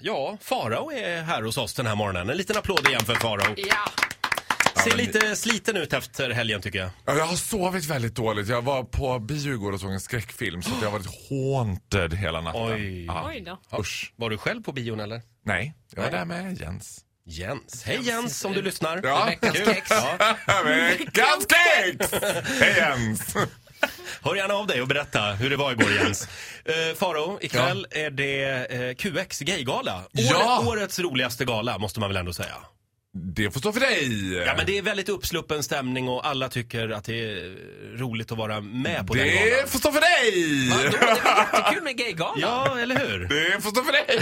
Ja, Farao är här hos oss den här morgonen. En liten applåd igen för Farao. Ja. Ser lite sliten ut efter helgen tycker jag. Ja, Jag har sovit väldigt dåligt. Jag var på bio igår och såg en skräckfilm så att jag har varit haunted hela natten. Oj. Ja. Oj då. Usch. Var du själv på bion eller? Nej, jag var Nej. där med Jens. Jens. Hej Jens, om du lyssnar. Ja. Veckans kex. Ja. Veckans kex! Hej Jens! Hör gärna av dig och berätta hur det var igår Jens. Uh, Faro, ikväll är det eh, QX gaygala. Året, Ja. Årets roligaste gala måste man väl ändå säga. Det får stå för dig. Ja men det är väldigt uppsluppen stämning och alla tycker att det är roligt att vara med på den Det galan. får stå för dig! Ja, då är det jättekul med gaygala. Ja, eller hur? Det får stå för dig!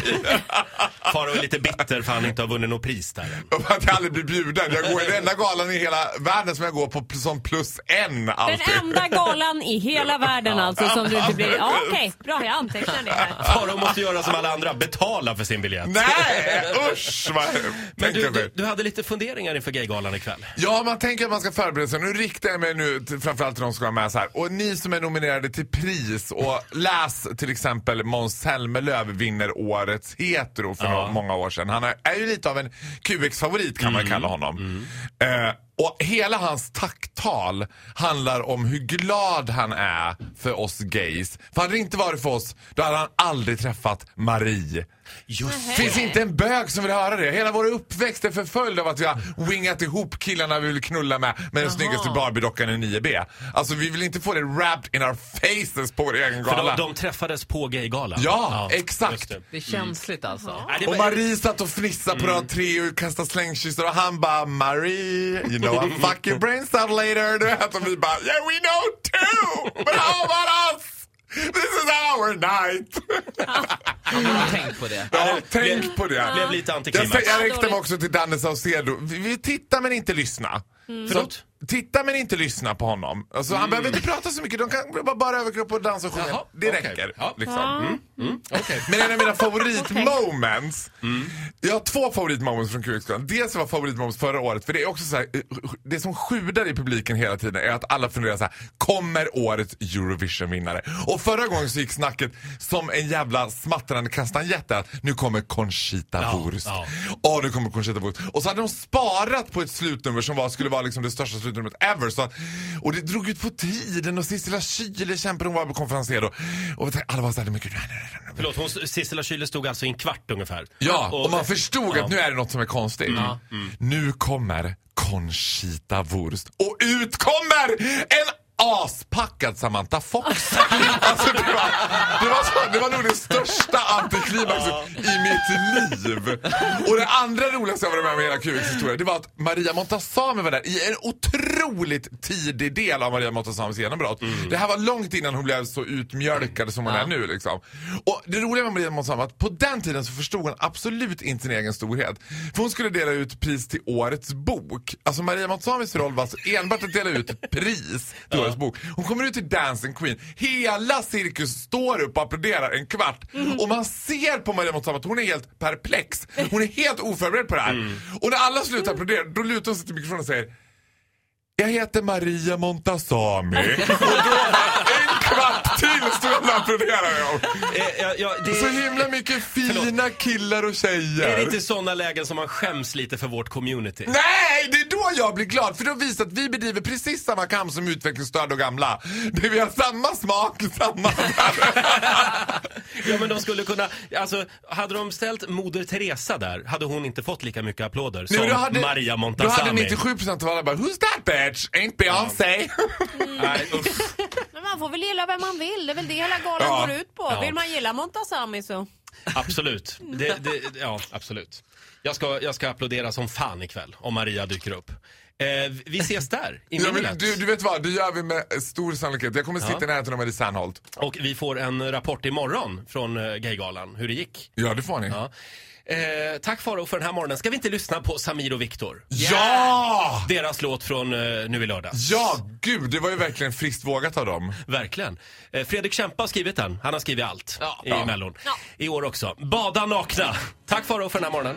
Faro är lite bitter för han inte har vunnit något pris där än. Och att jag aldrig blir bjuden. Jag går i den enda galan i hela världen som jag går på som plus en alltid. Den enda galan i hela världen alltså som du inte blir... Ja, okej, bra jag antecknar det här. Faro måste göra som alla andra, betala för sin biljett. Nej, usch vad Men du, du, du hade lite funderingar inför gaygalan ikväll. Ja, man tänker att man ska förbereda sig. Nu riktar jag mig nu framförallt till de som ska vara med så här. Och ni som är nominerade till pris och läs till exempel Måns Zelmerlöw vinner årets hetero för Ja. några- många år sedan. Han är, ju lite av en QX-favorit kan man kalla honom. Eh, och hela hans tacktal handlar om hur glad han är för oss gays. För hade det inte varit för oss, då hade han aldrig träffat Marie. Just Finns inte en bög som vill höra det. Hela vår uppväxt är förföljd av att vi har wingat ihop killarna vi vill knulla med med den snyggaste Barbie-dockan i 9B. Alltså vi vill inte få det wrapped in our faces på vår egen För gala. de, de träffades på gaygalan. Ja, exakt. just det. Det är känsligt alltså. Nej, det Och Marie satt och fnissade på rad tre och kastade slängkyssar och han bara Marie, you know I'll fuck your brains out later. Du vet, och vi bara yeah we know too! But how about us? This is our night! Har du tänkt på det? Ja, tänk på det. blev lite Jag, antiklimax. jag Ja, riktar mig också till Danne Saucedo. Vi, vi tittar men inte lyssna. Förlåt? Titta men inte lyssna på honom. Alltså, Han behöver inte prata så mycket. De kan bara, bara överkropp och dansa och sjunga. Jaha, Det okej. räcker. Ja. Liksom. Okej. Men en av mina favoritmoments. Jag har två favoritmoments från QX-galan. Dels var favoritmoments förra året. För det är också så här, eh, det som sjudar i publiken hela tiden är att alla funderar så här. Kommer årets Eurovision-vinnare? Och förra gången så gick snacket som en jävla smattrande kastanjett att nu kommer Conchita Ja, Wurst. ja. Åh, nu kommer Conchita Wurst. Och så hade de sparat på ett slutnummer som var, skulle vara liksom det största slutnumret ever. Så och det drog ut på tiden och Sissela Kyle kämpade, hon var konferenser då. Och alla var såhär, men gud, nej, nej, nej. Förlåt, hon, Sissela Kyle stod alltså i en kvart ungefär. Ja, och, man förstod ja. att nu är det något som är konstigt. Nu kommer Conchita Wurst. Och ut kommer en aspackad Samantha Fox. alltså det var, det, var så, det var nog det största antiklimaxet i mitt liv. Och det andra roligaste jag varit med om i hela QX historia, det var att Maria Montazami var där i en otroligt tidig del av Maria Montazamis genombrott. Det här var långt innan hon blev så utmjölkad som hon är nu. Liksom. Och det roliga med Maria Montazami var att på den tiden så förstod hon absolut inte sin egen storhet. För hon skulle dela ut pris till årets bok. Alltså Maria Montazamis roll var alltså enbart att dela ut pris till årets bok. Hon kommer ut till Dancing Queen. Hela cirkus står upp och applåderar en kvart. Och man ser på Maria Montazami att hon är helt perplex. Hon är helt oförberedd på det här. Och när alla slutar applådera, då lutar hon sig till mikrofonen och säger jag heter Maria Montazami. och då en kvart till stod jag jag. Eh, ja, ja, det, Så himla mycket fina killar och tjejer. är det inte sådana lägen som man skäms lite för vårt community? Nej, det är då jag blir glad. För då visar att vi bedriver precis samma kamp som utvecklingsstörda och gamla. Det vi har samma smak, samma... Ja men de skulle kunna, alltså hade de ställt Moder Teresa där hade hon inte fått lika mycket applåder som då hade- Maria Då Montazami. hade 97% av alla bara Who's that bitch? Ain't Beyoncé? Nej, usch. Man får väl gilla vem man vill. Det är väl det hela galan Ja. går ut på. Ja. Vill man gilla Montazami så... Absolut. Det, det, ja, absolut. Jag ska, jag ska applådera som fan ikväll om Maria dyker upp. Eh, vi ses där, i Ja, men du, du vet vad, det gör vi med stor sannolikhet. Jag kommer sitta Ja. i närheten av Marie Serneholt. Och vi får en rapport imorgon från eh, Gaygalan, hur det gick. Ja, det får ni. Ja. Eh, tack Faro för den här morgonen. Ska vi inte lyssna på Samir och Viktor? Ja! Deras låt från eh, nu i lördags. Ja, gud, det var ju verkligen friskt vågat av dem. Verkligen. Eh, Fredrik Kempe har skrivit den. Han har skrivit allt Ja. i Ja. Mellon. Ja. I år också. Bada nakna. Tack Faro för den här morgonen.